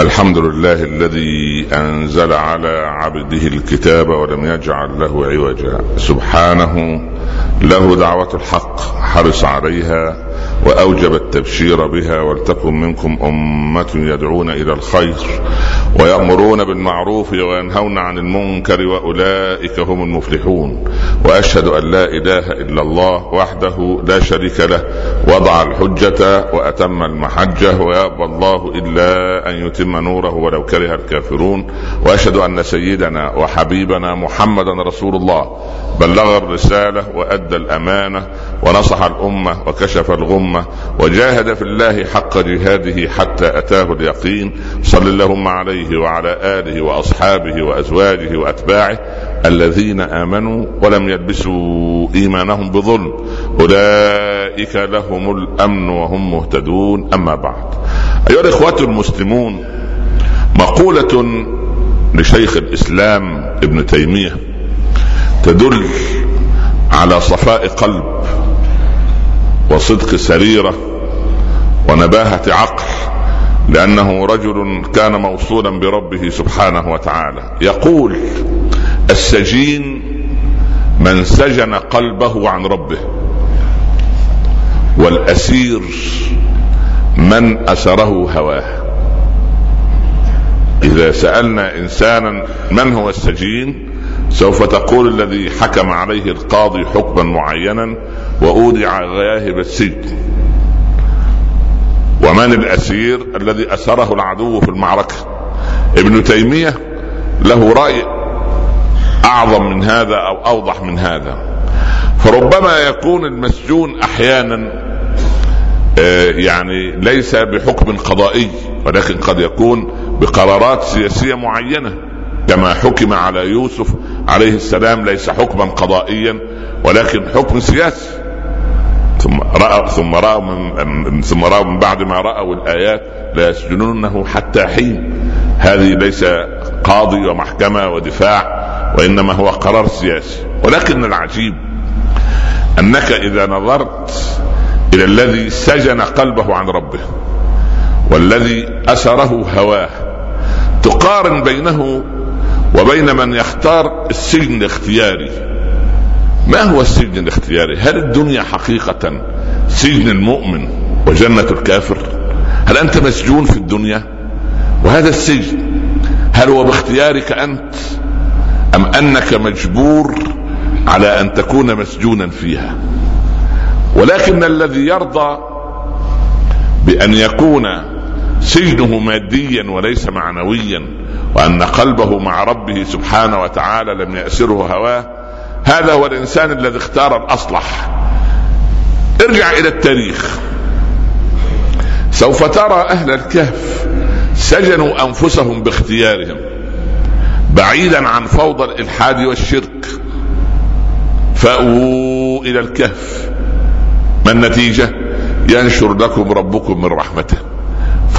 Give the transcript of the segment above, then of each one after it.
الحمد لله الذي أنزل على عبده الكتاب ولم يجعل له عوجا. سبحانه له دعوة الحق حرص عليها. وأوجب التبشير بها ولتكن منكم أمة يدعون إلى الخير ويأمرون بالمعروف وينهون عن المنكر وأولئك هم المفلحون وأشهد أن لا إله إلا الله وحده لا شريك له وضع الحجة وأتم المحجة ويأبى الله إلا أن يتم نوره ولو كره الكافرون وأشهد أن سيدنا وحبيبنا محمدا رسول الله بلغ الرسالة وأدى الأمانة ونصح الأمة وكشف الغمه وجاهد في الله حق جهاده حتى أتاه اليقين. صل اللهم عليه وعلى آله وأصحابه وأزواجه وأتباعه الذين آمنوا ولم يلبسوا إيمانهم بظلم. أولئك لهم الأمن وهم مهتدون. أما بعد. أيها الإخوة المسلمون مقولة لشيخ الإسلام ابن تيمية تدل على صفاء قلب وصدق سريره ونباهة عقل لأنه رجل كان موصولا بربه سبحانه وتعالى. يقول السجين من سجن قلبه عن ربه والأسير من أسره هواه. إذا سألنا انسانا من هو السجين سوف تقول الذي حكم عليه القاضي حكما معينا وأودع غياهب السجن. ومن الأسير الذي أسره العدو في المعركة؟ ابن تيمية له رأي أعظم من هذا أو أوضح من هذا. فربما يكون المسجون أحيانا يعني ليس بحكم قضائي ولكن قد يكون بقرارات سياسية معينة كما حكم على يوسف عليه السلام ليس حكما قضائيا ولكن حكم سياسي. ثم رأى ثم رأوا من ثم رأوا من بعد ما رأوا الآيات لا يسجنونه حتى حين. هذه ليس قاضي ومحكمة ودفاع وإنما هو قرار سياسي. ولكن العجيب أنك إذا نظرت إلى الذي سجن قلبه عن ربه والذي أسره هواه تقارن بينه وبين من يختار السجن الاختياري. ما هو السجن الاختياري؟ هل الدنيا حقيقة سجن المؤمن وجنة الكافر؟ هل أنت مسجون في الدنيا؟ وهذا السجن هل هو باختيارك أنت أم أنك مجبور على أن تكون مسجونا فيها؟ ولكن الذي يرضى بأن يكون سجنه ماديا وليس معنويا وأن قلبه مع ربه سبحانه وتعالى لم يأسره هواه. هذا هو الإنسان الذي اختار الأصلح. ارجع إلى التاريخ. سوف ترى أهل الكهف سجنوا أنفسهم باختيارهم بعيدا عن فوضى الإلحاد والشرك. فأووا إلى الكهف. ما النتيجة؟ ينشر لكم ربكم من رحمته.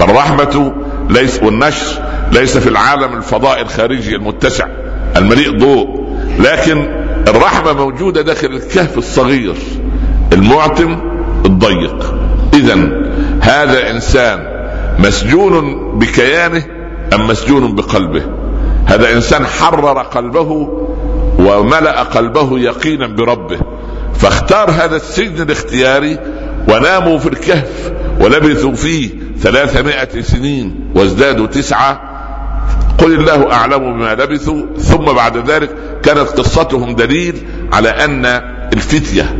فالرحمة ليس والنشر ليس في العالم الفضاء الخارجي المتسع المليء ضوء لكن الرحمة موجودة داخل الكهف الصغير المعتم الضيق. إذا هذا إنسان مسجون بكيانه أم مسجون بقلبه؟ هذا إنسان حرر قلبه وملأ قلبه يقينا بربه فاختار هذا السجن الاختياري وناموا في الكهف ولبثوا فيه ثلاثمائة سنين وازدادوا تسعة. قل الله أعلم بما لبثوا. ثم بعد ذلك كانت قصتهم دليل على أن الفتية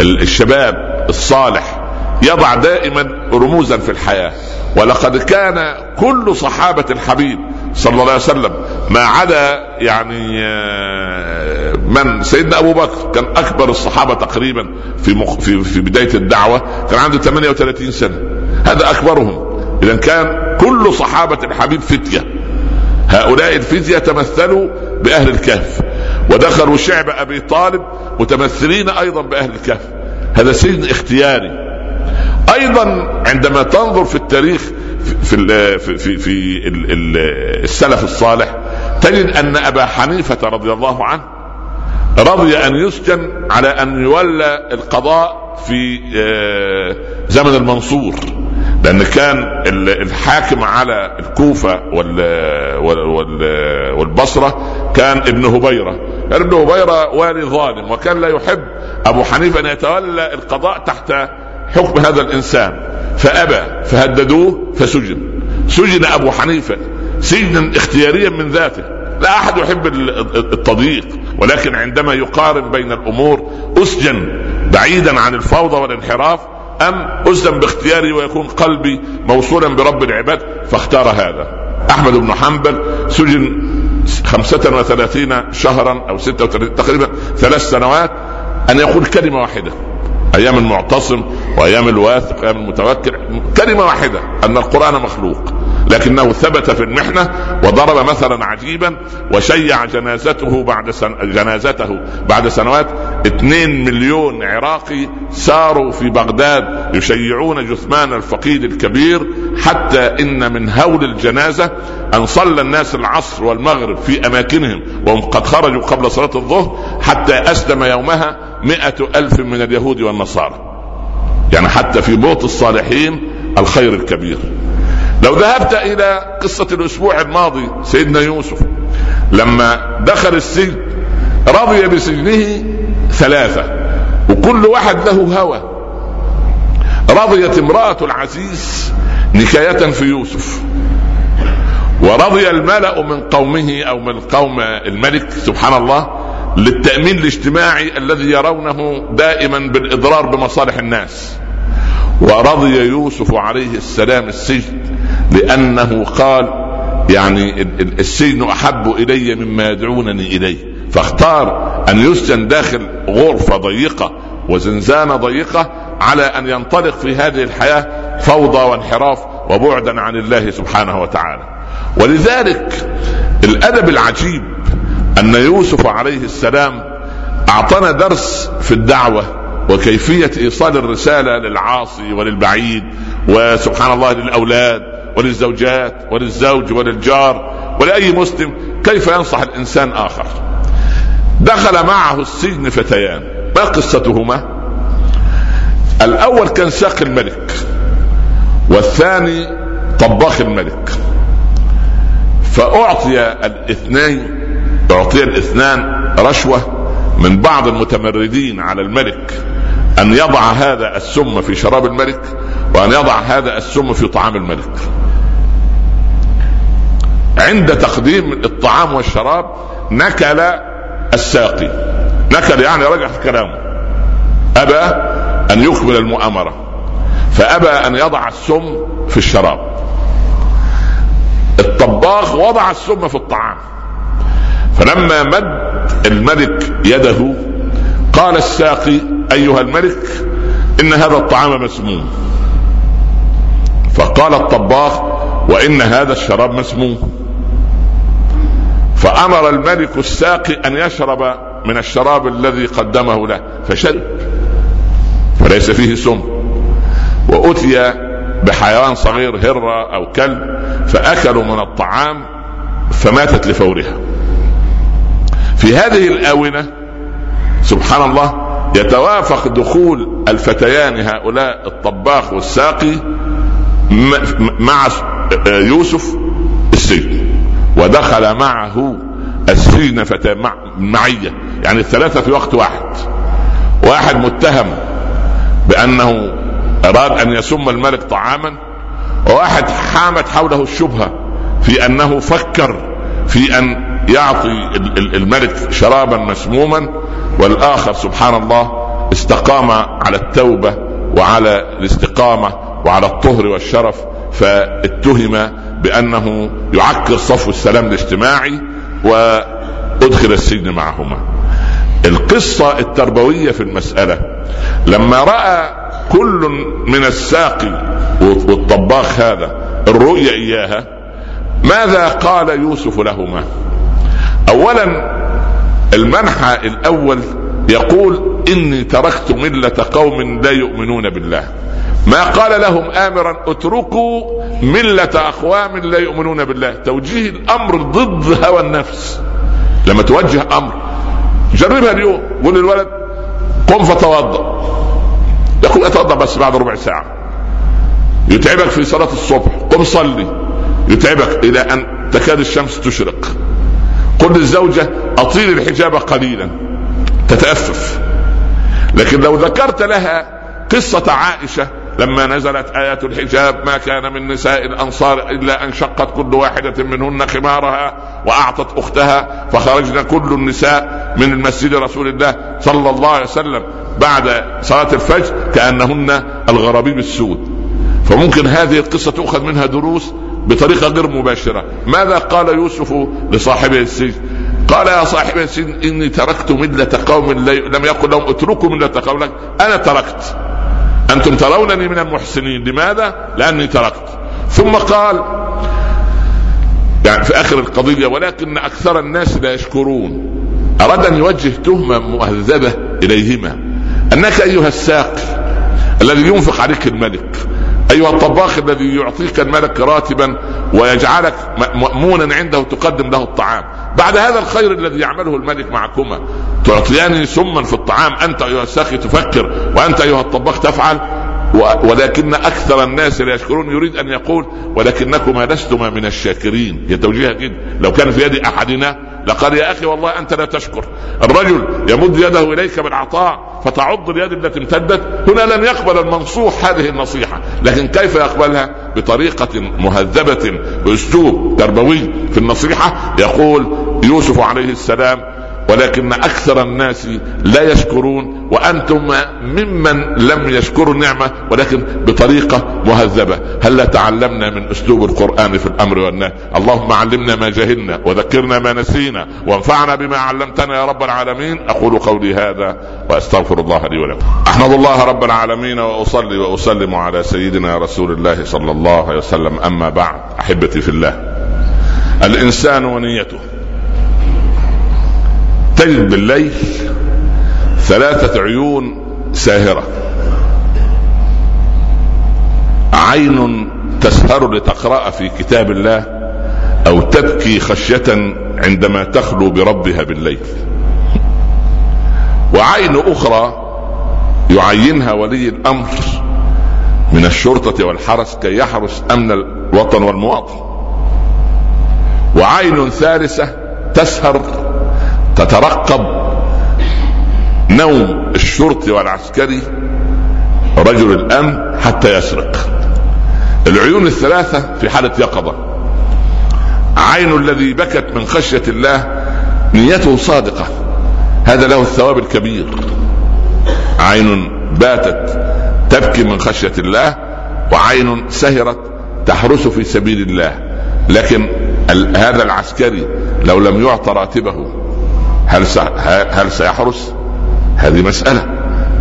الشباب الصالح يضع دائما رموزا في الحياة. ولقد كان كل صحابة الحبيب صلى الله عليه وسلم ما عدا يعني من سيدنا أبو بكر كان أكبر الصحابة تقريبا في مخ في في بداية الدعوة كان عنده 38 سنة. هذا أكبرهم. اذا كان كل صحابة الحبيب فتية. هؤلاء الفتية تمثلوا بأهل الكهف. ودخلوا شعب أبي طالب متمثلين أيضا بأهل الكهف. هذا سجن اختياري. أيضا عندما تنظر في التاريخ في في في, في السلف الصالح تجد أن أبا حنيفة رضي الله عنه رضي أن يسجن على أن يولى القضاء في زمن المنصور. لأن كان الحاكم على الكوفة والبصرة كان ابن هبيرة. ابن هبيرة والي ظالم وكان لا يحب أبو حنيفة أن يتولى القضاء تحت حكم هذا الإنسان. فأبى فهددوه فسجن. سجن أبو حنيفة سجنا اختياريا من ذاته. لا أحد يحب التضييق. ولكن عندما يقارن بين الأمور أسجن بعيدا عن الفوضى والانحراف أم اسلم باختياري ويكون قلبي موصولا برب العباد فاختار هذا. أحمد بن حنبل سجن خمسة وثلاثين شهرا أو ستة وثلاثين تقريبا ثلاث سنوات أن يقول كلمة واحدة. أيام المعتصم وأيام الواثق وايام المتوكل كلمة واحدة أن القرآن مخلوق. لكنه ثبت في المحنة وضرب مثلا عجيبا وشيع جنازته بعد سن... جنازته بعد سنوات. اثنين مليون عراقي ساروا في بغداد يشيعون جثمان الفقيد الكبير حتى إن من هول الجنازة أن صلى الناس العصر والمغرب في أماكنهم وهم قد خرجوا قبل صلاة الظهر حتى أسلم يومها مئة ألف من اليهود والنصارى. يعني حتى في بوط الصالحين الخير الكبير. لو ذهبت إلى قصة الأسبوع الماضي سيدنا يوسف لما دخل السجن رضي بسجنه ثلاثة وكل واحد له هوى. رضيت امرأة العزيز نكاية في يوسف. ورضي الملأ من قومه أو من قوم الملك سبحان الله للتأمين الاجتماعي الذي يرونه دائما بالإضرار بمصالح الناس. ورضي يوسف عليه السلام السجن لأنه قال يعني السجن أحب إلي مما يدعونني إليه. فاختار أن يسجن داخل غرفة ضيقة وزنزانة ضيقة على أن ينطلق في هذه الحياة فوضى وانحراف وبعدا عن الله سبحانه وتعالى. ولذلك الأدب العجيب أن يوسف عليه السلام أعطانا درس في الدعوة وكيفية إيصال الرسالة للعاصي وللبعيد وسبحان الله للأولاد وللزوجات وللزوج وللجار ولأي مسلم كيف ينصح الإنسان آخر؟ دخل معه السجن فتيان ما قصتهما؟ الأول كان ساق الملك والثاني طباخ الملك. فأعطي الاثنين أعطي الاثنان رشوة من بعض المتمردين على الملك أن يضع هذا السم في شراب الملك وأن يضع هذا السم في طعام الملك. عند تقديم الطعام والشراب نكل الساقي. نكل يعني رجع في كلامه. أبى أن يكمل المؤامرة. فأبى أن يضع السم في الشراب. الطباخ وضع السم في الطعام. فلما مد الملك يده قال الساقي أيها الملك إن هذا الطعام مسموم. فقال الطباخ وإن هذا الشراب مسموم. فأمر الملك الساقي أن يشرب من الشراب الذي قدمه له فشرب فليس فيه سم. وأتي بحيوان صغير هرة أو كلب فأكلوا من الطعام فماتت لفورها. في هذه الآونة سبحان الله يتوافق دخول الفتيان هؤلاء الطباخ والساقي مع يوسف السجن ودخل معه السجن مع معية. يعني الثلاثة في وقت واحد. واحد متهم بأنه أراد أن يسم الملك طعاما وواحد حامت حوله الشبهة في أنه فكر في أن يعطي الملك شرابا مسموما والآخر سبحان الله استقام على التوبة وعلى الاستقامة وعلى الطهر والشرف فاتهم بأنه يعكر صفو السلام الاجتماعي وأدخل السجن معهما. القصة التربوية في المسألة لما رأى كل من الساقي والطباخ هذا الرؤيا إياها ماذا قال يوسف لهما؟ اولا المنحى الأول يقول إني تركت ملة قوم لا يؤمنون بالله. ما قال لهم امرا اتركوا ملة أقوام لا يؤمنون بالله. توجيه الأمر ضد هوى النفس. لما توجه أمر. جربها اليوم. قول للولد قم فتوضأ. يقول أتوضأ بس بعد ربع ساعة. يتعبك في صلاة الصبح. قم صلي. يتعبك إلى أن تكاد الشمس تشرق. قل للزوجة أطيل الحجاب قليلا. تتأفف. لكن لو ذكرت لها قصة عائشة لما نزلت آيات الحجاب ما كان من نساء الأنصار إلا أن شقت كل واحدة منهن خمارها وأعطت أختها فخرجنا كل النساء من المسجد رسول الله صلى الله عليه وسلم بعد صلاة الفجر كأنهن الغرابيب السود فممكن هذه القصة تؤخذ منها دروس بطريقة غير مباشرة. ماذا قال يوسف لصاحبه السجن؟ قال يا صاحب السجن إني تركت ملة قوم لم يقل لهم اتركوا ملة قوم أنا تركت. أنتم ترونني من المحسنين. لماذا؟ لأني تركت. ثم قال يعني في آخر القضية ولكن أكثر الناس لا يشكرون. أراد أن يوجه تهمة مهذبه إليهما. أنك أيها الساقي الذي ينفق عليك الملك أيها الطباخ الذي يعطيك الملك راتبا ويجعلك مامونا عنده تقدم له الطعام بعد هذا الخير الذي يعمله الملك معكما. تعطياني سما في الطعام. أنت ايها الساقي تفكر وأنت أيها الطباخ تفعل. ولكن أكثر الناس لا يشكرون. يريد أن يقول ولكنكما لستما من الشاكرين. هي توجيهها كده لو كان في يد أحدنا لقال يا أخي والله أنت لا تشكر. الرجل يمد يده إليك بالعطاء فتعض اليد التي امتدت. هنا لن يقبل المنصوح هذه النصيحة لكن كيف يقبلها؟ بطريقة مهذبة بأسلوب تربوي. في النصيحة يقول يوسف عليه السلام ولكن أكثر الناس لا يشكرون وأنتم ممن لم يشكروا النعمة ولكن بطريقة مهذبة. هل تعلمنا من أسلوب القرآن في الأمر والنهي؟ اللهم علمنا ما جهلنا وذكرنا ما نسينا وانفعنا بما علمتنا يا رب العالمين. أقول قولي هذا وأستغفر الله لي ولكم. أحمد الله رب العالمين وأصلي وأسلم على سيدنا رسول الله صلى الله عليه وسلم. أما بعد أحبتي في الله الإنسان ونيته. تجد بالليل ثلاثة عيون ساهرة. عين تسهر لتقرأ في كتاب الله أو تبكي خشية عندما تخلو بربها بالليل. وعين أخرى يعينها ولي الأمر من الشرطة والحرس كي يحرس أمن الوطن والمواطن. وعين ثالثة تسهر تترقب نوم الشرطي والعسكري رجل الأمن حتى يسرق. العيون الثلاثة في حالة يقظة. عين الذي بكت من خشية الله نيته صادقة. هذا له الثواب الكبير. عين باتت تبكي من خشية الله وعين سهرت تحرس في سبيل الله. لكن هذا العسكري لو لم يعطى راتبه هل هل سيحرس؟ هذه مسألة.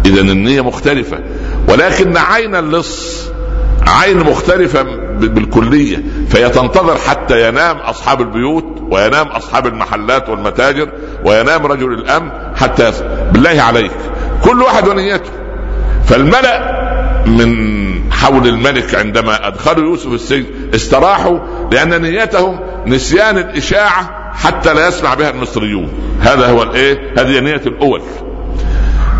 إذا النية مختلفة. ولكن عين اللص عين مختلفة بالكلية. فهي تنتظر حتى ينام أصحاب البيوت وينام أصحاب المحلات والمتاجر وينام رجل الأمن حتى بالله عليك. كل واحد ونيته. فالملأ من حول الملك عندما أدخلوا يوسف السجن استراحوا لأن نيتهم نسيان الإشاعة حتى لا يسمع بها المصريون. هذا هو الإيه؟ هذه نية الأول.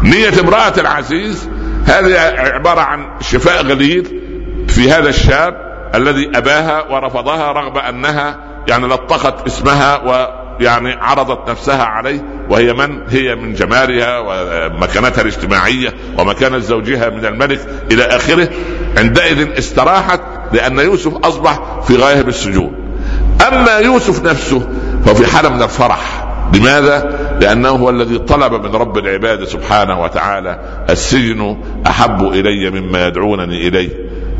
نية امرأة العزيز هذه عبارة عن شفاء غليل في هذا الشاب الذي أباها ورفضها رغم أنها يعني لطخت اسمها ويعني عرضت نفسها عليه وهي من؟ هي من جمالها ومكانتها الاجتماعية ومكانة زوجها من الملك إلى آخره. عندئذ استراحت لأن يوسف أصبح في غاية السجون أما يوسف نفسه فهو في حالة من الفرح. لماذا؟ لأنه هو الذي طلب من رب العباد سبحانه وتعالى السجن أحب إلي مما يدعونني إليه.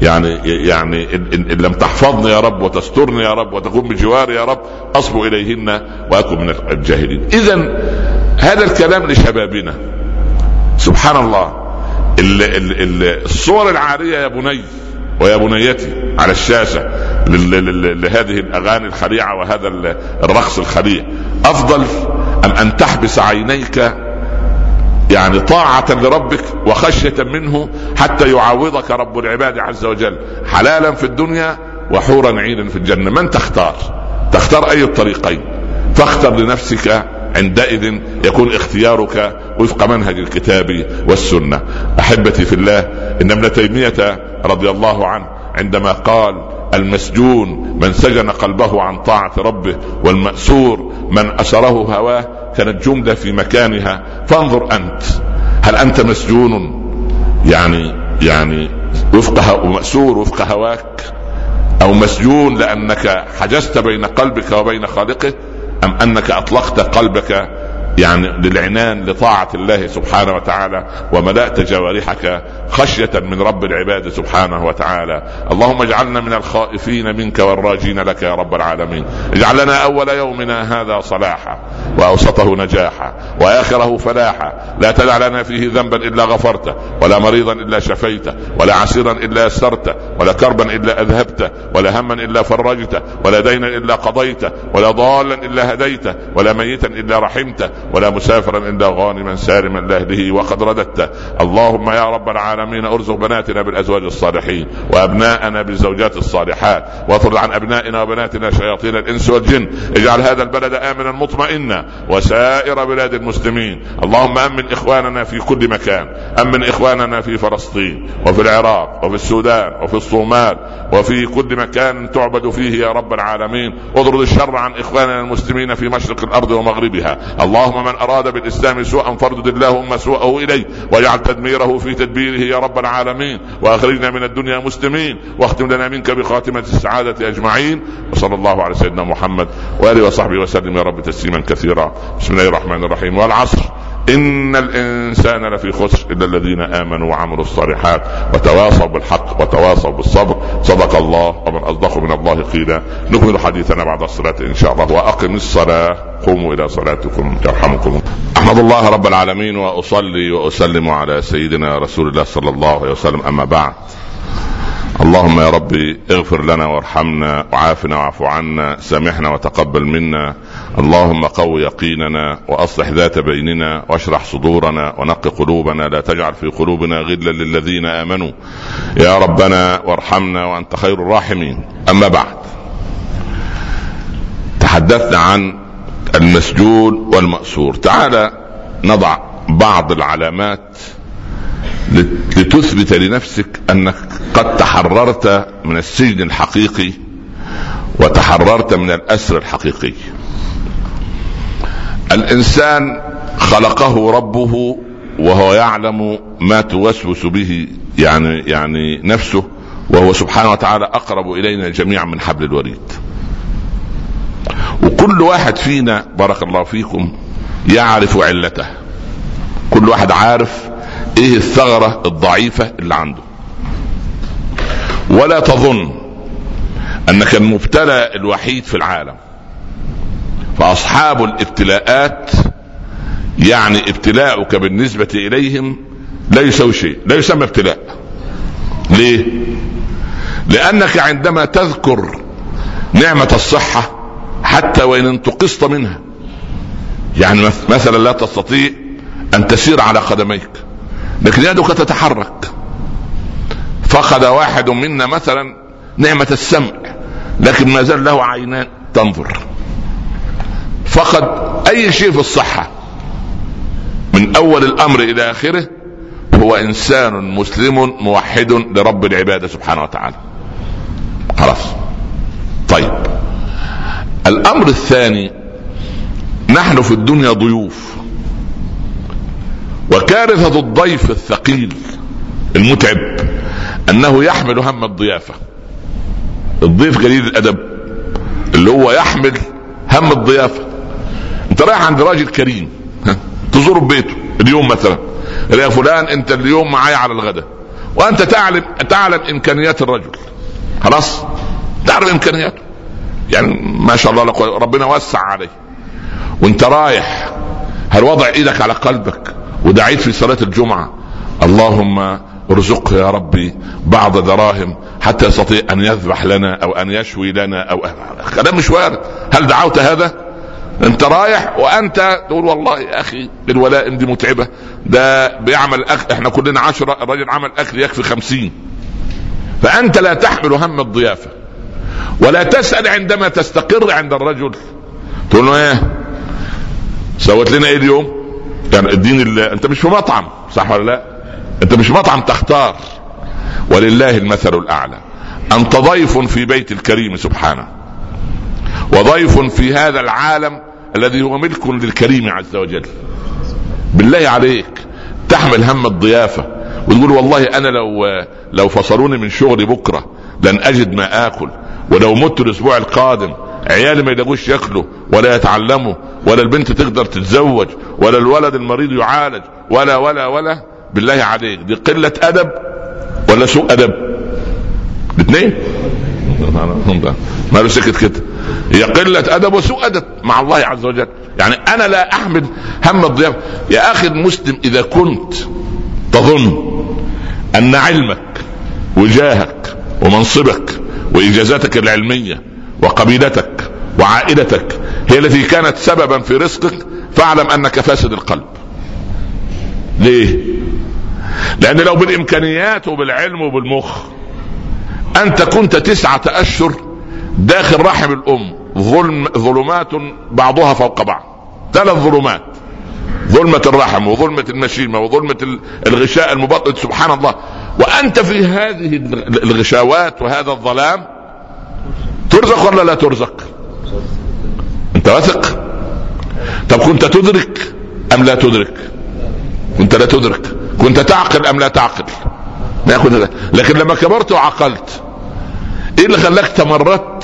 يعني يعني إن, لم تحفظني يا رب وتسترني يا رب وتكون بجواري يا رب أصب إليهن وأكون من الجاهلين. إذا هذا الكلام لشبابنا. سبحان الله الصور العارية يا بني ويا بنيتي على الشاشة. لهذه الأغاني الخليعة وهذا الرقص الخليع. أفضل أم أن تحبس عينيك يعني طاعة لربك وخشية منه حتى يعوضك رب العباد عز وجل. حلالا في الدنيا وحورا عينا في الجنة. من تختار؟ تختار أي الطريقين؟ فاختر لنفسك عندئذ يكون اختيارك وفق منهج الكتاب والسنة. أحبتي في الله إن ابن تيمية رضي الله عنه عندما قال المسجون من سجن قلبه عن طاعة ربه والمأسور من أسره هواه كانت جملة في مكانها. فانظر أنت هل أنت مسجون؟ يعني يعني وفق مأسور وفق هواك؟ أو مسجون لأنك حجزت بين قلبك وبين خالقه أم أنك أطلقت قلبك يعني للعنان لطاعة الله سبحانه وتعالى وملأت جوارحك خشية من رب العباد سبحانه وتعالى. اللهم اجعلنا من الخائفين منك والراجين لك يا رب العالمين. اجعل لنا أول يومنا هذا صلاحا وأوسطه نجاحا وآخره فلاحا. لا تدع لنا فيه ذنبا إلا غفرته ولا مريضا إلا شفيته ولا عسيرا إلا يسرته ولا كربا إلا أذهبته ولا هما إلا فرجته ولا دينا إلا قضيته ولا ضالا إلا هديته ولا ميتا إلا رحمته ولا مسافرا إلا غانما سالما لاهله وقد رددته. اللهم يا رب العالمين ارزق بناتنا بالأزواج الصالحين وأبناءنا بالزوجات الصالحات. واطرد عن أبنائنا وبناتنا شياطين الإنس والجن. اجعل هذا البلد امنا مطمئنا. وسائر بلاد المسلمين. اللهم أمن إخواننا في كل مكان. أمن إخواننا في فلسطين وفي العراق وفي السودان وفي الصومال وفي كل مكان تعبد فيه يا رب العالمين. اطرد الشر عن إخواننا المسلمين في مشرق الأرض ومغربها. اللهم اللهم من أراد بالإسلام سوءا فاردد اللهم سوءه إليه واجعل تدميره في تدبيره يا رب العالمين وأخرجنا من الدنيا مسلمين واختم لنا منك بخاتمة السعادة أجمعين وصلى الله على سيدنا محمد وآله وصحبه وسلم يا رب تسليما كثيرا بسم الله الرحمن الرحيم والعصر ان الانسان لفي خسر الا الذين امنوا وعملوا الصالحات وتواصوا بالحق وتواصوا بالصبر صدق الله ومن اصدق من الله قيلا نكمل حديثنا بعد الصلاة إن شاء الله وأقم الصلاة قوموا إلى صلاتكم يرحمكم أحمد الله رب العالمين وأصلي وأسلم على سيدنا رسول الله صلى الله عليه وسلم أما بعد اللهم يا ربي اغفر لنا وارحمنا وعافنا واعف عنا سامحنا وتقبل منا. اللهم قو يقيننا وأصلح ذات بيننا واشرح صدورنا ونق قلوبنا. لا تجعل في قلوبنا غلا للذين آمنوا. يا ربنا وارحمنا وأنت خير الراحمين. أما بعد تحدثنا عن المسجون والمأسور. تعال نضع بعض العلامات لتثبت لنفسك أنك قد تحررت من السجن الحقيقي وتحررت من الأسر الحقيقي. الإنسان خلقه ربه وهو يعلم ما توسوس به يعني يعني نفسه وهو سبحانه وتعالى أقرب إلينا جميعا من حبل الوريد. وكل واحد فينا بارك الله فيكم يعرف علته. كل واحد عارف إيه الثغرة الضعيفة اللي عنده. ولا تظن أنك المبتلى الوحيد في العالم. فأصحاب الابتلاءات يعني ابتلاؤك بالنسبة إليهم لا يسوي شيء لا يسمى ابتلاء. ليه؟ لأنك عندما تذكر نعمة الصحة حتى وإن انتقصت منها يعني مثلا لا تستطيع أن تسير على قدميك لكن يدك تتحرك. فقد واحد منا مثلا نعمة السمع لكن ما زال له عينان تنظر. فقد أي شيء في الصحة من أول الأمر إلى آخره هو إنسان مسلم موحد لرب العبادة سبحانه وتعالى. خلاص. طيب. الأمر الثاني نحن في الدنيا ضيوف. وكارثة الضيف الثقيل المتعب أنه يحمل هم الضيافة. الضيف قليل الأدب اللي هو يحمل هم الضيافة. أنت رايح عند راجل كريم تزور بيته اليوم مثلا يا فلان أنت اليوم معايا على الغداء وأنت تعلم تعلم إمكانيات الرجل. خلاص تعرف إمكانياته. يعني ما شاء الله ربنا وسع عليه. وأنت رايح هل وضع إيدك على قلبك؟ ودعيت في صلاة الجمعة. اللهم ارزقه يا ربي بعض دراهم حتى يستطيع أن يذبح لنا أو أن يشوي لنا أو كلام مش وارد هل دعوت هذا؟ أنت رايح وأنت تقول والله يا أخي الولائم دي متعبة. ده بيعمل أكل. إحنا كلنا عشرة الراجل عمل أكل يكفي خمسين. فأنت لا تحمل هم الضيافة. ولا تسأل عندما تستقر عند الرجل. تقول له إيه؟ سوت لنا إيه اليوم؟ يعني الدين الله أنت مش في مطعم صح ولا لا؟ أنت مش مطعم تختار. ولله المثل الأعلى. أنت ضيف في بيت الكريم سبحانه. وضيف في هذا العالم الذي هو ملك للكريم عز وجل. بالله عليك. تحمل هم الضيافة وتقول والله أنا لو لو فصلوني من شغلي بكرة لن أجد ما آكل. ولو مت الأسبوع القادم عيالي ما يلاقوش ياكلوا ولا يتعلموا ولا البنت تقدر تتزوج ولا الولد المريض يعالج ولا ولا ولا. بالله عليك دي قلة أدب ولا سوء أدب؟ الاثنين؟ ما سكت كده. هي قلة أدب وسوء أدب مع الله عز وجل. يعني أنا لا أحمل هم الضيافة يا أخي المسلم إذا كنت تظن أن علمك وجاهك ومنصبك وإجازاتك العلمية وقبيلتك وعائلتك هي التي كانت سببا في رزقك فاعلم أنك فاسد القلب. ليه؟ لأن لو بالإمكانيات وبالعلم وبالمخ أنت كنت تسعة أشهر داخل رحم الأم ظلم ظلمات بعضها فوق بعض. ثلاث ظلمات. ظلمة الرحم وظلمة المشيمة وظلمة الغشاء المبطن سبحان الله. وأنت في هذه الغشاوات وهذا الظلام ترزق ولا لا ترزق؟ أنت واثق؟ طب كنت تدرك أم لا تدرك؟ كنت لا تدرك. كنت تعقل أم لا تعقل؟ ما لكن لما كبرت وعقلت إيه اللي خلاك تمردت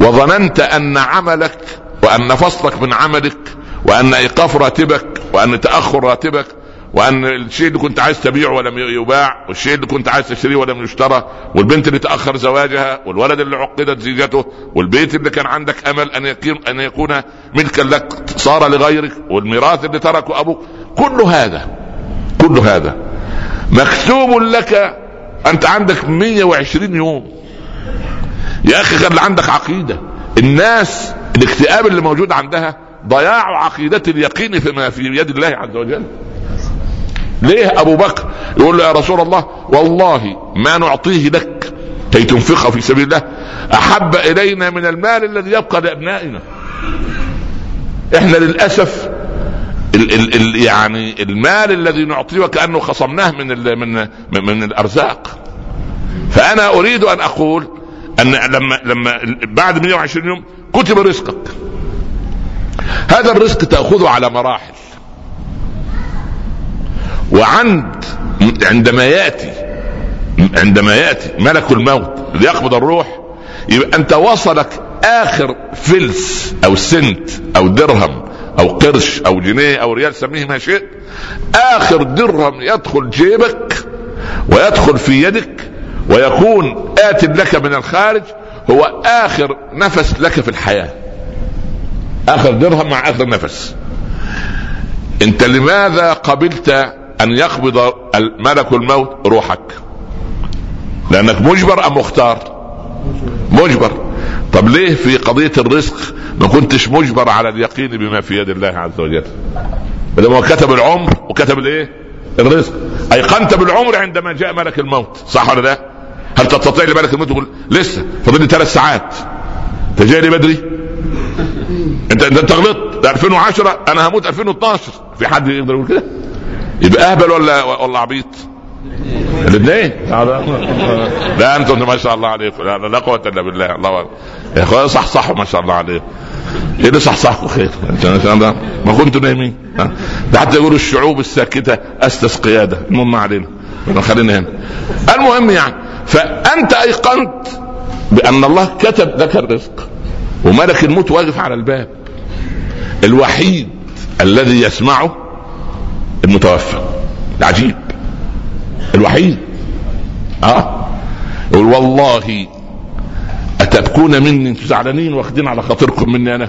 وظننت أن عملك وأن فصلك من عملك وأن إيقاف راتبك وأن تأخر راتبك وأن الشيء اللي كنت عايز تبيعه ولم يباع والشيء اللي كنت عايز تشتريه ولم يشترى والبنت اللي تأخر زواجها والولد اللي عقدت زيجته والبيت اللي كان عندك أمل أن يكون أن يكون ملكا لك صار لغيرك والميراث اللي تركه أبوك كل هذا كل هذا مكتوب لك أنت عندك 120 يوم. يا أخي خلي عندك عقيدة. الناس الاكتئاب اللي موجود عندها ضياع عقيدة اليقين فيما في يد الله عز وجل. ليه أبو بكر يقول له يا رسول الله والله ما نعطيه لك كي تنفقه في سبيل الله. أحب إلينا من المال الذي يبقى لأبنائنا. إحنا للأسف ال ال ال يعني المال الذي نعطيه وكأنه خصمناه من ال من من, من الأرزاق. فأنا أريد أن أقول أن لما لما بعد 120 يوم كتب رزقك. هذا الرزق تأخذه على مراحل. وعند عندما يأتي عندما يأتي ملك الموت ليقبض الروح يبقى أنت وصلك آخر فلس أو سنت أو درهم أو قرش أو جنيه أو ريال سميه ما شئت آخر درهم يدخل جيبك ويدخل في يدك ويكون آت لك من الخارج هو آخر نفس لك في الحياة. آخر درهم مع آخر نفس. أنت لماذا قبلت أن يقبض ملك الموت روحك. لأنك مجبر أم مختار؟ مجبر. طب ليه في قضية الرزق ما كنتش مجبر على اليقين بما في يد الله عز وجل؟ بدل هو كتب العمر وكتب الإيه؟ الرزق. أيقنت بالعمر عندما جاء ملك الموت. صح ولا لا؟ هل تستطيع لملك الموت تقول لسه؟ فاضل ثلاث ساعات. أنت جاي بدري؟ انت أنت غلطت 2010 أنا هموت 2012 في حد يقدر يقول كده؟ يبقى أهبل ولا ولا عبيط؟ الاثنين لا أنتم ما شاء الله عليكم. لا, لا قوة إلا بالله. الله يا اخويا صح صح ما شاء الله عليكم. إيه اللي صح صح خير ما كنتوا نايمين. ده حتى يقولوا الشعوب الساكتة استس قيادة. المهم ما علينا. خلينا هنا. المهم يعني فأنت أيقنت بأن الله كتب لك الرزق وملك الموت واقف على الباب. الوحيد الذي يسمعه المتوفى العجيب الوحيد. آه. يقول والله أتبكون مني أنتم زعلانين واخدين على خاطركم مني أنا.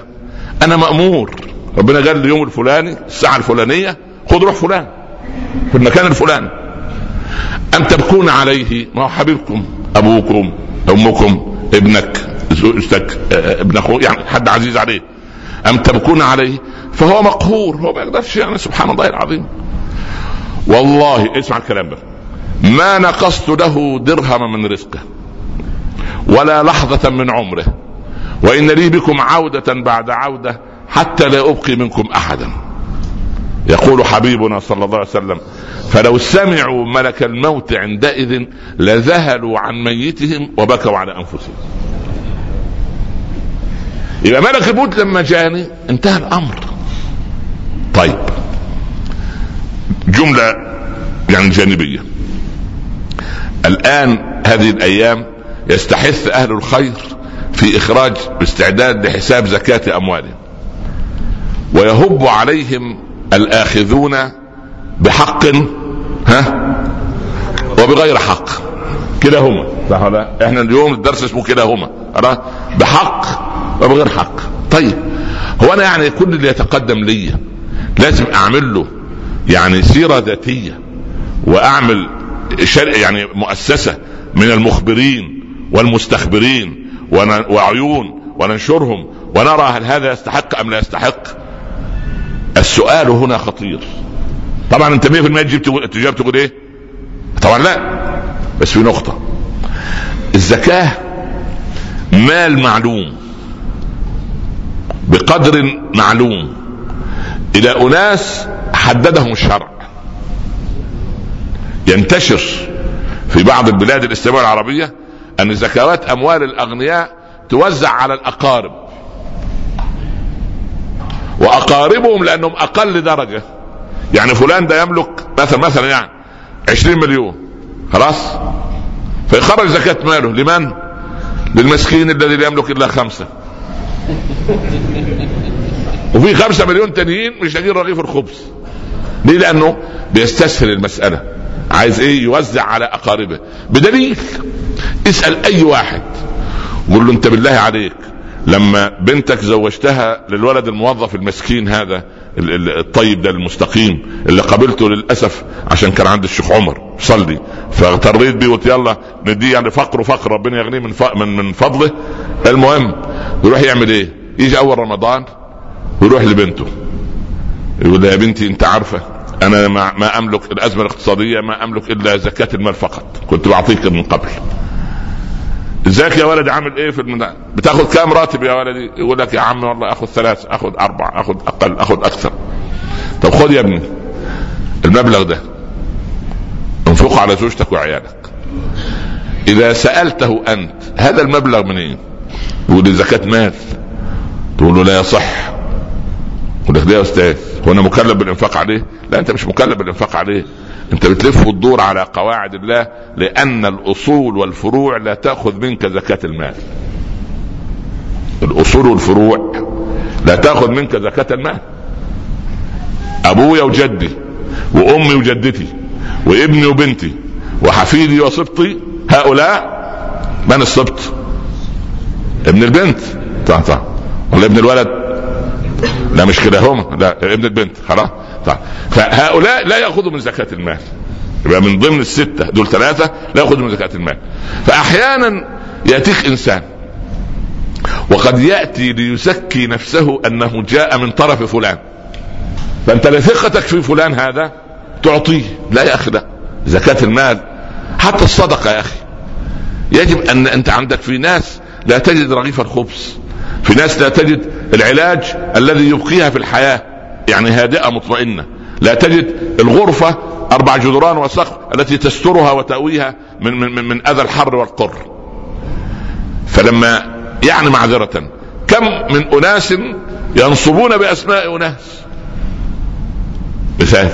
أنا مأمور. ربنا قال لي اليوم الفلاني الساعة الفلانية خذ روح فلان في المكان الفلاني. أم تبكون عليه ما هو حبيبكم أبوكم أمكم ابنك زوجتك ابن أخوه يعني حد عزيز عليه. أم تبكون عليه؟ فهو مقهور هو ما يقدرش يعني سبحان الله العظيم. والله اسمع الكلام ده. ما نقصت له درهم من رزقه ولا لحظة من عمره وإن لي بكم عودة بعد عودة حتى لا أبقي منكم أحدا. يقول حبيبنا صلى الله عليه وسلم فلو سمعوا ملك الموت عندئذ لذهلوا عن ميتهم وبكوا على أنفسهم. يبقى ملك الموت لما جاني انتهى الأمر. طيب. جملة يعني جانبية. الآن هذه الأيام يستحث أهل الخير في إخراج استعداد لحساب زكاة أموالهم. ويهب عليهم الآخذون بحق ها؟ وبغير حق. كلاهما. صح ولا إحنا اليوم الدرس اسمه كلاهما. بحق وبغير حق. طيب هو أنا يعني كل اللي يتقدم لي لازم أعمل له يعني سيرة ذاتية وأعمل يعني مؤسسة من المخبرين والمستخبرين وعيون وننشرهم ونرى هل هذا يستحق أم لا يستحق. السؤال هنا خطير. طبعا أنت 100% تجيب تجاوب تقول إيه؟ طبعا لا بس في نقطة. الزكاة مال معلوم. بقدر معلوم. إلى أناس حددهم الشرع. ينتشر في بعض البلاد الإسلامية العربية أن زكوات أموال الأغنياء توزع على الأقارب. وأقاربهم لأنهم أقل درجة. يعني فلان ده يملك مثلا مثلا يعني 20 مليون. خلاص؟ فيخرج زكاة ماله. لمن؟ للمسكين الذي لا يملك إلا خمسة. وفي خمسة مليون تانيين مش لاقيين رغيف الخبز. ليه؟ لأنه بيستسهل المسألة. عايز إيه؟ يوزع على أقاربه. بدليل اسأل أي واحد. قول له أنت بالله عليك لما بنتك زوجتها للولد الموظف المسكين هذا الطيب ده المستقيم اللي قابلته للأسف عشان كان عند الشيخ عمر صلي. فاغتريت بيه قلت يلا نديه يعني فقر وفقر ربنا يغنيه من من من فضله. المهم يروح يعمل إيه؟ يجي أول رمضان ويروح لبنته. يقول يا بنتي أنت عارفة أنا ما, ما أملك الأزمة الاقتصادية ما أملك إلا زكاة المال فقط. كنت بعطيك من قبل. إزيك يا ولدي؟ عامل إيه في المدى بتاخذ كام راتب يا ولدي؟ يقول لك يا عمي والله أخذ ثلاث أخذ أربع أخذ أقل أخذ أكثر. طب خذ يا ابني المبلغ ده. انفقه على زوجتك وعيالك. إذا سألته أنت هذا المبلغ منين إيه؟ يقول لي زكاة مال. تقول له لا يصح. يقول لك يا أستاذ هو أنا مكلف بالإنفاق عليه؟ لا أنت مش مكلف بالإنفاق عليه. أنت بتلف وتدور على قواعد الله لأن الأصول والفروع لا تأخذ منك زكاة المال. الأصول والفروع لا تأخذ منك زكاة المال. أبويا وجدي وأمي وجدتي وابني وبنتي وحفيدي وصبطي هؤلاء من الصبط ابن البنت. طبعا طبعا. ولا ابن الولد لا مش كده هم. لا ابن البنت. خلاص. طيب فهؤلاء لا يأخذوا من زكاة المال. يبقى من ضمن الستة دول ثلاثة لا يأخذوا من زكاة المال. فاحيانا يأتيك إنسان وقد يأتي ليزكي نفسه أنه جاء من طرف فلان. فأنت لثقتك في فلان هذا؟ تعطيه لا يا أخي لا. زكاة المال. حتى الصدقة يا أخي. يجب أن أنت عندك في ناس لا تجد رغيف الخبز في ناس لا تجد العلاج الذي يبقيها في الحياة. يعني هادئة مطمئنة. لا تجد الغرفة أربع جدران وسقف التي تسترها وتأويها من من من, من أذى الحر والقر. فلما يعني معذرة كم من أناس ينصبون بأسماء أناس؟ مثال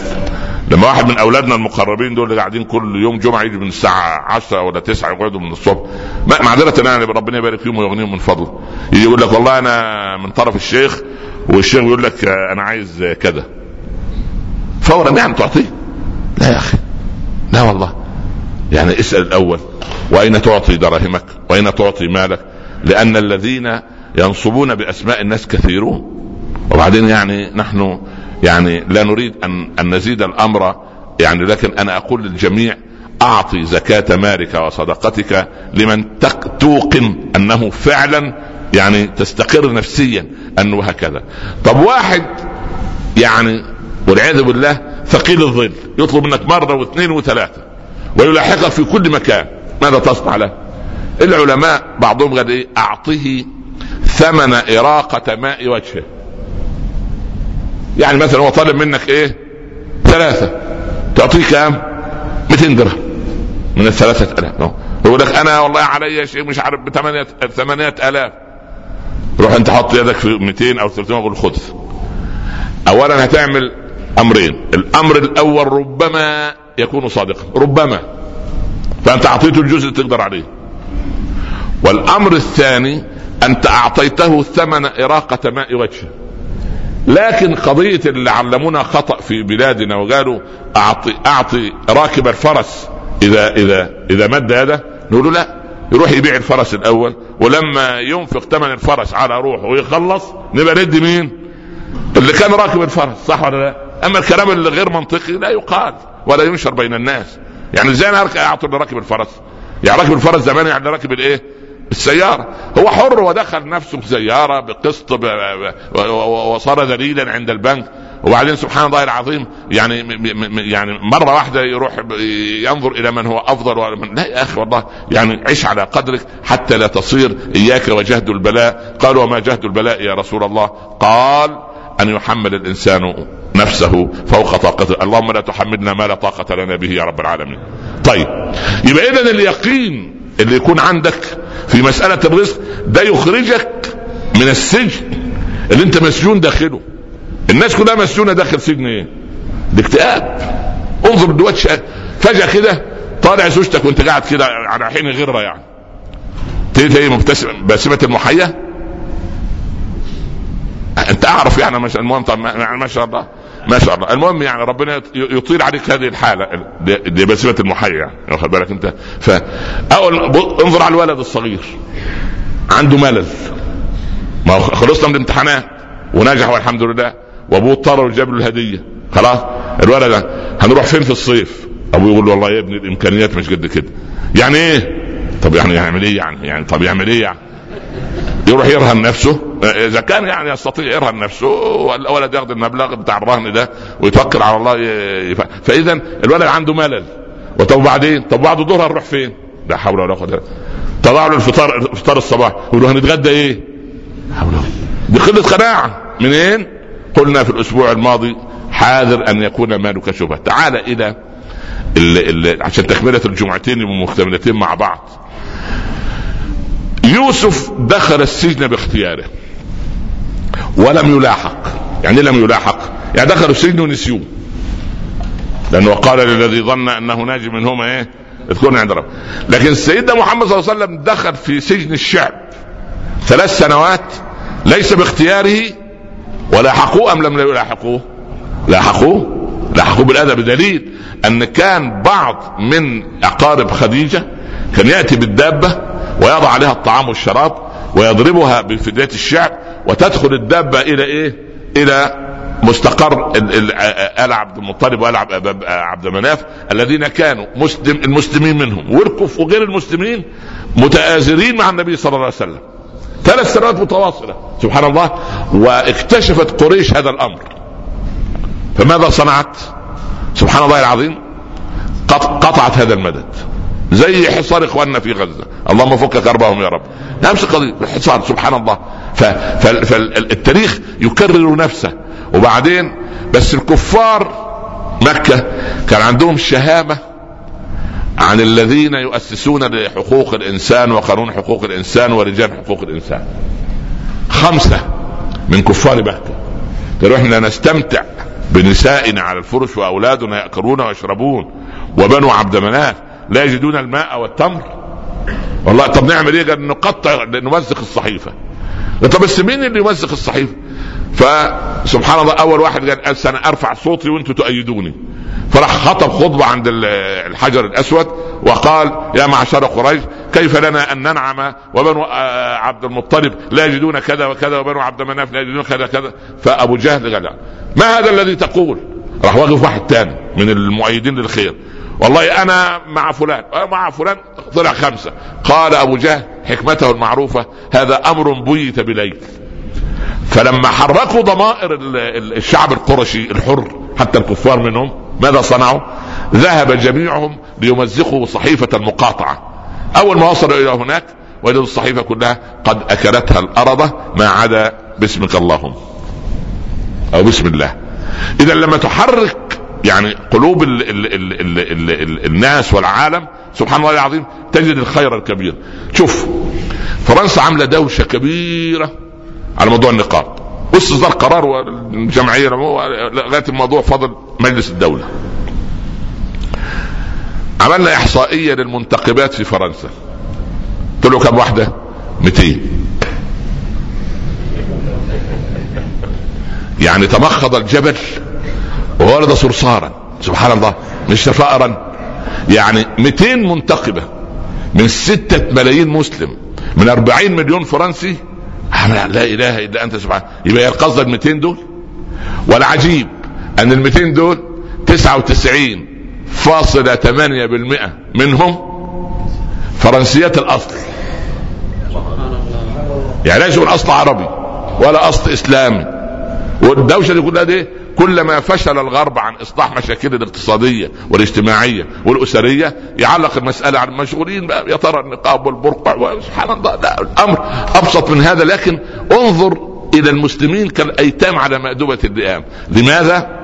لما واحد من أولادنا المقربين دول اللي قاعدين كل يوم جمعة يجي من الساعة 10 ولا 9 يقعدوا من الصبح. معذره يعني ربنا يبارك فيهم ويغنيهم من فضله يجي يقول لك والله أنا من طرف الشيخ والشيخ يقول لك أنا عايز كذا. فورا يعني تعطيه. لا يا أخي. لا والله. يعني اسأل الأول. وأين تعطي دراهمك؟ وأين تعطي مالك؟ لأن الذين ينصبون بأسماء الناس كثيرون. وبعدين يعني نحن يعني لا نريد أن أن نزيد الأمر يعني لكن أنا أقول للجميع أعطي زكاة مالك وصدقتك لمن توقن أنه فعلا يعني تستقر نفسيا أنه هكذا طب واحد يعني والعياذ بالله ثقيل الظل يطلب منك مرة واثنين وثلاثة ويلاحقك في كل مكان ماذا تصنع له؟ العلماء بعضهم قال إيه؟ أعطه ثمن إراقة ماء وجهه يعني مثلا هو طالب منك إيه؟ ثلاثة. تعطيه كام؟ 200 درهم. من الثلاثة آلاف. يقول لك أنا والله علي شيء مش عارف بثمانية ثمانية آلاف. روح أنت حط يدك في 200 أو 300 وقول خذ. أولا هتعمل أمرين. الأمر الأول ربما يكون صادقا. ربما. فأنت أعطيته الجزء اللي تقدر عليه. والأمر الثاني أنت أعطيته ثمن إراقة ماء وجهه. لكن قضية اللي علمونا خطأ في بلادنا وقالوا أعطي أعطي راكب الفرس إذا إذا إذا مد يده نقول له لا يروح يبيع الفرس الأول ولما ينفق ثمن الفرس على روحه ويخلص نبقى ندي مين؟ اللي كان راكب الفرس صح ولا لا؟ أما الكلام اللي غير منطقي لا يقال ولا ينشر بين الناس يعني إزاي أنا أعطي لراكب الفرس؟ يعني راكب الفرس زمان يعني راكب الإيه؟ السيارة هو حر ودخل نفسه بسيارة بقسط وصار ذليلا عند البنك. وبعدين سبحان الله العظيم يعني يعني مرة واحدة يروح ينظر إلى من هو أفضل ومن لا يا أخي والله يعني عش على قدرك حتى لا تصير إياك وجهد البلاء. قال وما جهد البلاء يا رسول الله؟ قال أن يحمل الإنسان نفسه فوق طاقته. اللهم لا تحملنا ما لا طاقة لنا به يا رب العالمين. طيب يبقى اذا اليقين اللي يكون عندك في مسألة الرزق ده يخرجك من السجن اللي انت مسجون داخله. الناس كلها مسجونة داخل سجن إيه؟ الاكتئاب انظر دلوقتي فجأة كده طالع زوجتك وانت قاعد كده على حين غره يعني. تلاقي إيه مبتسم باسمة المحية انت اعرف يعني شاء المهم يعني ما شاء الله. ما شاء الله. المهم يعني ربنا يطيل عليك هذه الحالة. دي بسمه المحيا. يعني واخد بالك انت؟ ف انظر على الولد الصغير. عنده ملل. ما خلصنا من الامتحانات. ونجح والحمد لله. وأبوه اضطر وجاب له الهدية. خلاص؟ الولد هنروح فين في الصيف؟ أبوه يقول له والله يا ابني الإمكانيات مش قد كده. يعني إيه؟ طب يعني يعمل إيه يعني؟ يعني طب يعمل إيه يعني؟ يروح يرهن نفسه. إذا كان يعني يستطيع يرهن نفسه والولد ياخذ المبلغ بتاع الرهن ده ويتوكل على الله يف... فإذا الولد عنده ملل. وطب بعدين؟ طب بعد الظهر هنروح فين؟ لا حول ولا قوة طلع له الفطار فطار الصباح. يقول له هنتغدى إيه؟ حول دي قلة قناعه منين؟ قلنا في الأسبوع الماضي حاذر أن يكون مالك شبهة. تعال إلى ال ال عشان تكملة الجمعتين يبقوا مكتملتين مع بعض. يوسف دخل السجن باختياره. ولم يلاحق. يعني لم يلاحق؟ يعني دخلوا السجن ونسيوه. لأنه قال للذي ظن أنه ناجي منهما إيه؟ اذكرني عند رب لكن سيدنا محمد صلى الله عليه وسلم دخل في سجن الشعب. ثلاث سنوات ليس باختياره. ولاحقوه أم لم يلاحقوه؟ لاحقوه. لاحقوه بالأدب. بدليل أن كان بعض من أقارب خديجة كان يأتي بالدابة ويضع عليها الطعام والشراب ويضربها بفدية الشعب وتدخل الدابة إلى إيه؟ إلى مستقر آل عبد المطلب وآل عبد مناف الذين كانوا مسلم المسلمين منهم. والكف وغير المسلمين متآزرين مع النبي صلى الله عليه وسلم. ثلاث سنوات متواصلة. سبحان الله. واكتشفت قريش هذا الأمر. فماذا صنعت؟ سبحان الله العظيم. قطعت هذا المدد. زي حصار إخواننا في غزة. اللهم فك كربهم يا رب. نفس القضية الحصار سبحان الله. فالتاريخ يكرر نفسه. وبعدين بس الكفار مكة كان عندهم شهامة عن الذين يؤسسون لحقوق الإنسان وقانون حقوق الإنسان ورجال حقوق الإنسان. خمسة من كفار مكة. قالوا إحنا نستمتع بنسائنا على الفرش وأولادنا يأكلون ويشربون. وبنو عبد مناف لا يجدون الماء والتمر والله طب نعمل إيه؟ قال نقطع نمزق الصحيفة طب بس مين اللي يمزق الصحيفة؟ فسبحان الله أول واحد قال أنا أرفع صوتي وأنتم تؤيدوني فراح خطب خطبة عند الحجر الأسود وقال يا معشر قريش كيف لنا أن ننعم وبنو آه، عبد المطلب لا يجدون كذا وكذا وبنو عبد مناف لا يجدون كذا كذا فأبو جهل قال ما هذا الذي تقول؟ راح واقف واحد ثاني من المؤيدين للخير والله أنا مع فلان مع فلان طلع خمسة. قال أبو جهل حكمته المعروفة هذا أمر بيت بليل. فلما حركوا ضمائر الشعب القرشي الحر حتى الكفار منهم ماذا صنعوا؟ ذهب جميعهم ليمزقوا صحيفة المقاطعه أول ما وصلوا إلى هناك وجدوا الصحيفة كلها قد أكلتها الأرض ما عدا باسمك اللهم أو بسم الله. اذا لما تحرك يعني قلوب ال ال ال ال ال ال الناس والعالم سبحان الله العظيم تجد الخير الكبير. شوف فرنسا عاملة دوشة كبيرة على موضوع النقاب. واصدار قرار والجمعيه لغاية الموضوع فضل مجلس الدولة. عملنا إحصائية للمنتقبات في فرنسا. قلت له كم واحدة؟ 200 يعني تمخض الجبل وولد صرصارا. سبحان الله. مش فأرا يعني 200 منتقبة من ستة ملايين مسلم من 40 مليون فرنسي. لا إله إلا أنت سبحان. يبقى هي القصد ال 200 دول؟ والعجيب أن ال 200 دول 99.8% منهم فرنسيات الأصل. يعني ليسوا من أصل عربي ولا أصل إسلامي. والدوشة دي كلها دي كلما فشل الغرب عن إصلاح مشاكل الاقتصادية والاجتماعية والأسرية يعلق المسألة على المشغولين بقى يا ترى النقاب والبرقع سبحان الله لا الأمر أبسط من هذا لكن انظر إلى المسلمين كالأيتام على مأدبة الذئام لماذا؟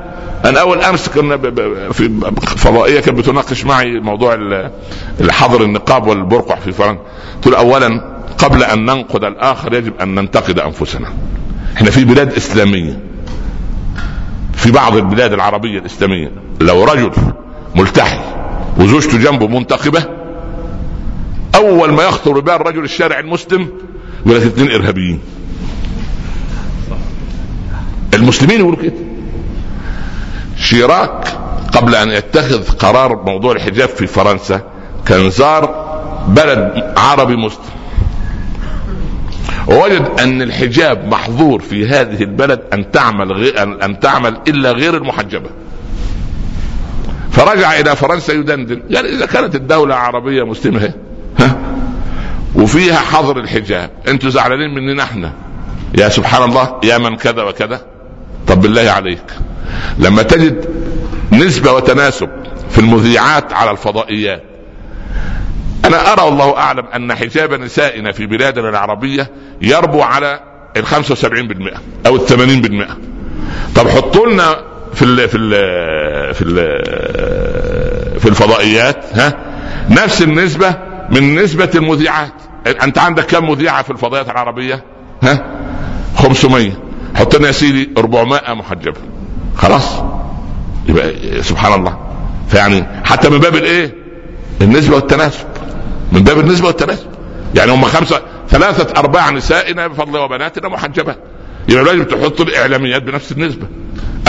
أنا أول أمس كنا في فضائية كانت بتناقش معي موضوع الحظر النقاب والبرقع في فرنسا. قلت اولا قبل أن ننقد الآخر يجب أن ننتقد أنفسنا. إحنا في بلاد إسلامية. في بعض البلاد العربية الإسلامية لو رجل ملتحي وزوجته جنبه منتقبه أول ما يخطر ببال الرجل الشارع المسلم يقول لك اثنين إرهابيين. المسلمين يقولوا كده. شيراك قبل أن يتخذ قرار موضوع الحجاب في فرنسا كان زار بلد عربي مسلم. ووجد أن الحجاب محظور في هذه البلد أن تعمل غير ان تعمل إلا غير المحجبة. فرجع إلى فرنسا يدندن. قال إذا كانت الدولة عربية مسلمة ها؟ وفيها حظر الحجاب. أنتوا زعلانين مننا إحنا. يا سبحان الله يا من كذا وكذا. طب بالله عليك. لما تجد نسبة وتناسب في المذيعات على الفضائيات أنا أرى والله أعلم أن حجاب نسائنا في بلادنا العربية يربو على ال 75% أو ال 80% طب حطوا لنا في ال في ال في ال في الفضائيات ها؟ نفس النسبة من نسبة المذيعات. أنت عندك كم مذيعة في الفضائيات العربية؟ ها؟ 500 حط لنا يا سيدي 400 محجبة. خلاص؟ يبقى سبحان الله. فيعني حتى من باب الإيه؟ النسبة والتناسب. من باب النسبة والتناسب. يعني هم خمسة ثلاثة أرباع نسائنا بفضل وبناتنا محجبات يبقى لازم تحط الإعلاميات بنفس النسبة.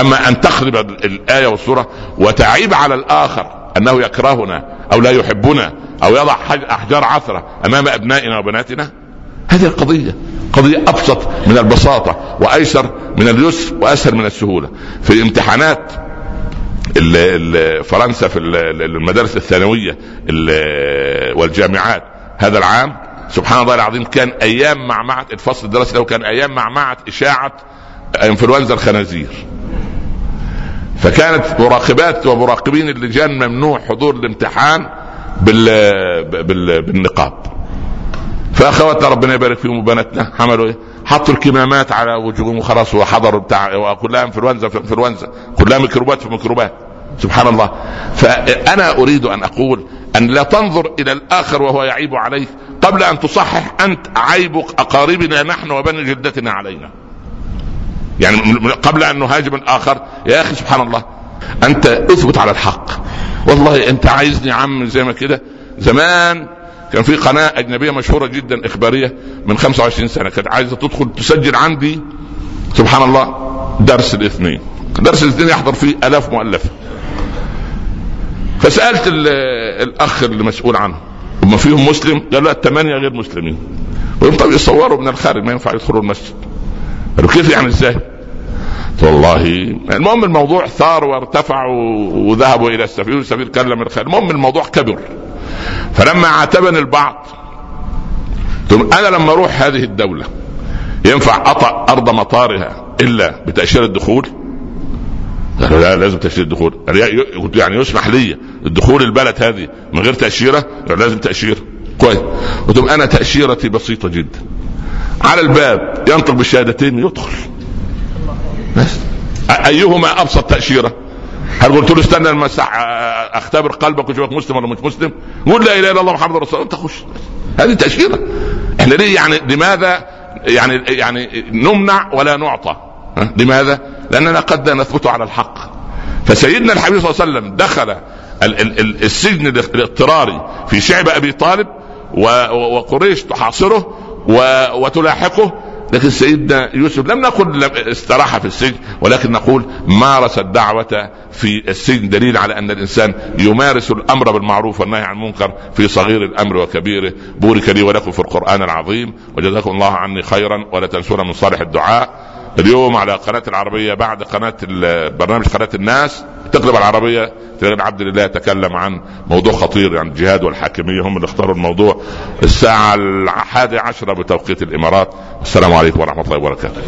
أما أن تخرب الآية والسورة وتعيب على الآخر أنه يكرهنا أو لا يحبنا أو يضع أحجار عثرة أمام أبنائنا وبناتنا هذه القضية. قضية أبسط من البساطة وأيسر من اليسر وأسهل من السهولة. في امتحانات فرنسا في المدارس الثانوية والجامعات هذا العام سبحان الله العظيم كان أيام معمعة الفصل الدراسي له كان أيام معمعة إشاعة إنفلونزا الخنازير فكانت مراقبات ومراقبين اللجان ممنوع حضور الامتحان بال... بال... بالنقاب فأخواتنا ربنا يبارك فيهم وبناتنا عملوا إيه؟ حطوا الكمامات على وجوههم وخلاص وحضروا بتاع كلها انفلونزا في انفلونزا كلها ميكروبات في ميكروبات. سبحان الله. فأنا أريد أن أقول أن لا تنظر إلى الآخر وهو يعيب عليك قبل أن تصحح أنت عيب أقاربنا نحن وبني جلدتنا علينا. يعني قبل أن نهاجم الآخر يا أخي سبحان الله أنت أثبت على الحق. والله أنت عايزني عم زي ما كده. زمان كان في قناة أجنبية مشهورة جدا إخبارية من 25 سنة كانت عايزة تدخل تسجل عندي سبحان الله درس الاثنين. درس الاثنين يحضر فيه آلاف مؤلفه فسألت الأخ المسؤول عنه هم فيهم مسلم؟ قال لا الثمانيه غير مسلمين. قلت طب يصوروا من الخارج ما ينفع يدخلوا المسجد. قالوا كيف يعني إزاي؟ والله المهم الموضوع ثار وارتفع وذهبوا إلى السفير والسفير كلم الخارج المهم الموضوع كبر. فلما عاتبني البعض أنا لما أروح هذه الدولة ينفع أطأ أرض مطارها إلا بتأشيرة الدخول؟ قالوا لا لازم تأشيرة الدخول. يعني يسمح لي الدخول البلد هذه من غير تأشيرة؟ لازم تاشيره كويس. قلت أنا تأشيرتي بسيطة جدا. على الباب ينطق بالشهادتين يدخل. بس. أيهما أبسط تأشيرة؟ هل قلت له استنى لما أختبر قلبك واشوفك مسلم ولا مش مسلم؟ قول لا إله إلا الله محمد رسول الله. أنت خش. هذه تأشيرة. إحنا ليه يعني لماذا يعني يعني نمنع ولا نعطى؟ لماذا؟ لأننا قد نثبت على الحق. فسيدنا الحبيب صلى الله عليه وسلم دخل السجن الاضطراري في شعب أبي طالب وقريش تحاصره وتلاحقه لكن سيدنا يوسف لم نقل استراح في السجن ولكن نقول مارس الدعوة في السجن دليل على أن الإنسان يمارس الأمر بالمعروف والنهي عن المنكر في صغير الأمر وكبيره. بورك لي ولكم في القرآن العظيم وجزاكم الله عني خيرا ولا تنسونا من صالح الدعاء. اليوم على قناة العربية بعد قناة برنامج قناة الناس تقلب العربية تلاقي عبد الله يتكلم عن موضوع خطير عن الجهاد والحاكمية. هم اللي اختاروا الموضوع. الساعة الحادية عشرة بتوقيت الإمارات. السلام عليكم ورحمة الله وبركاته.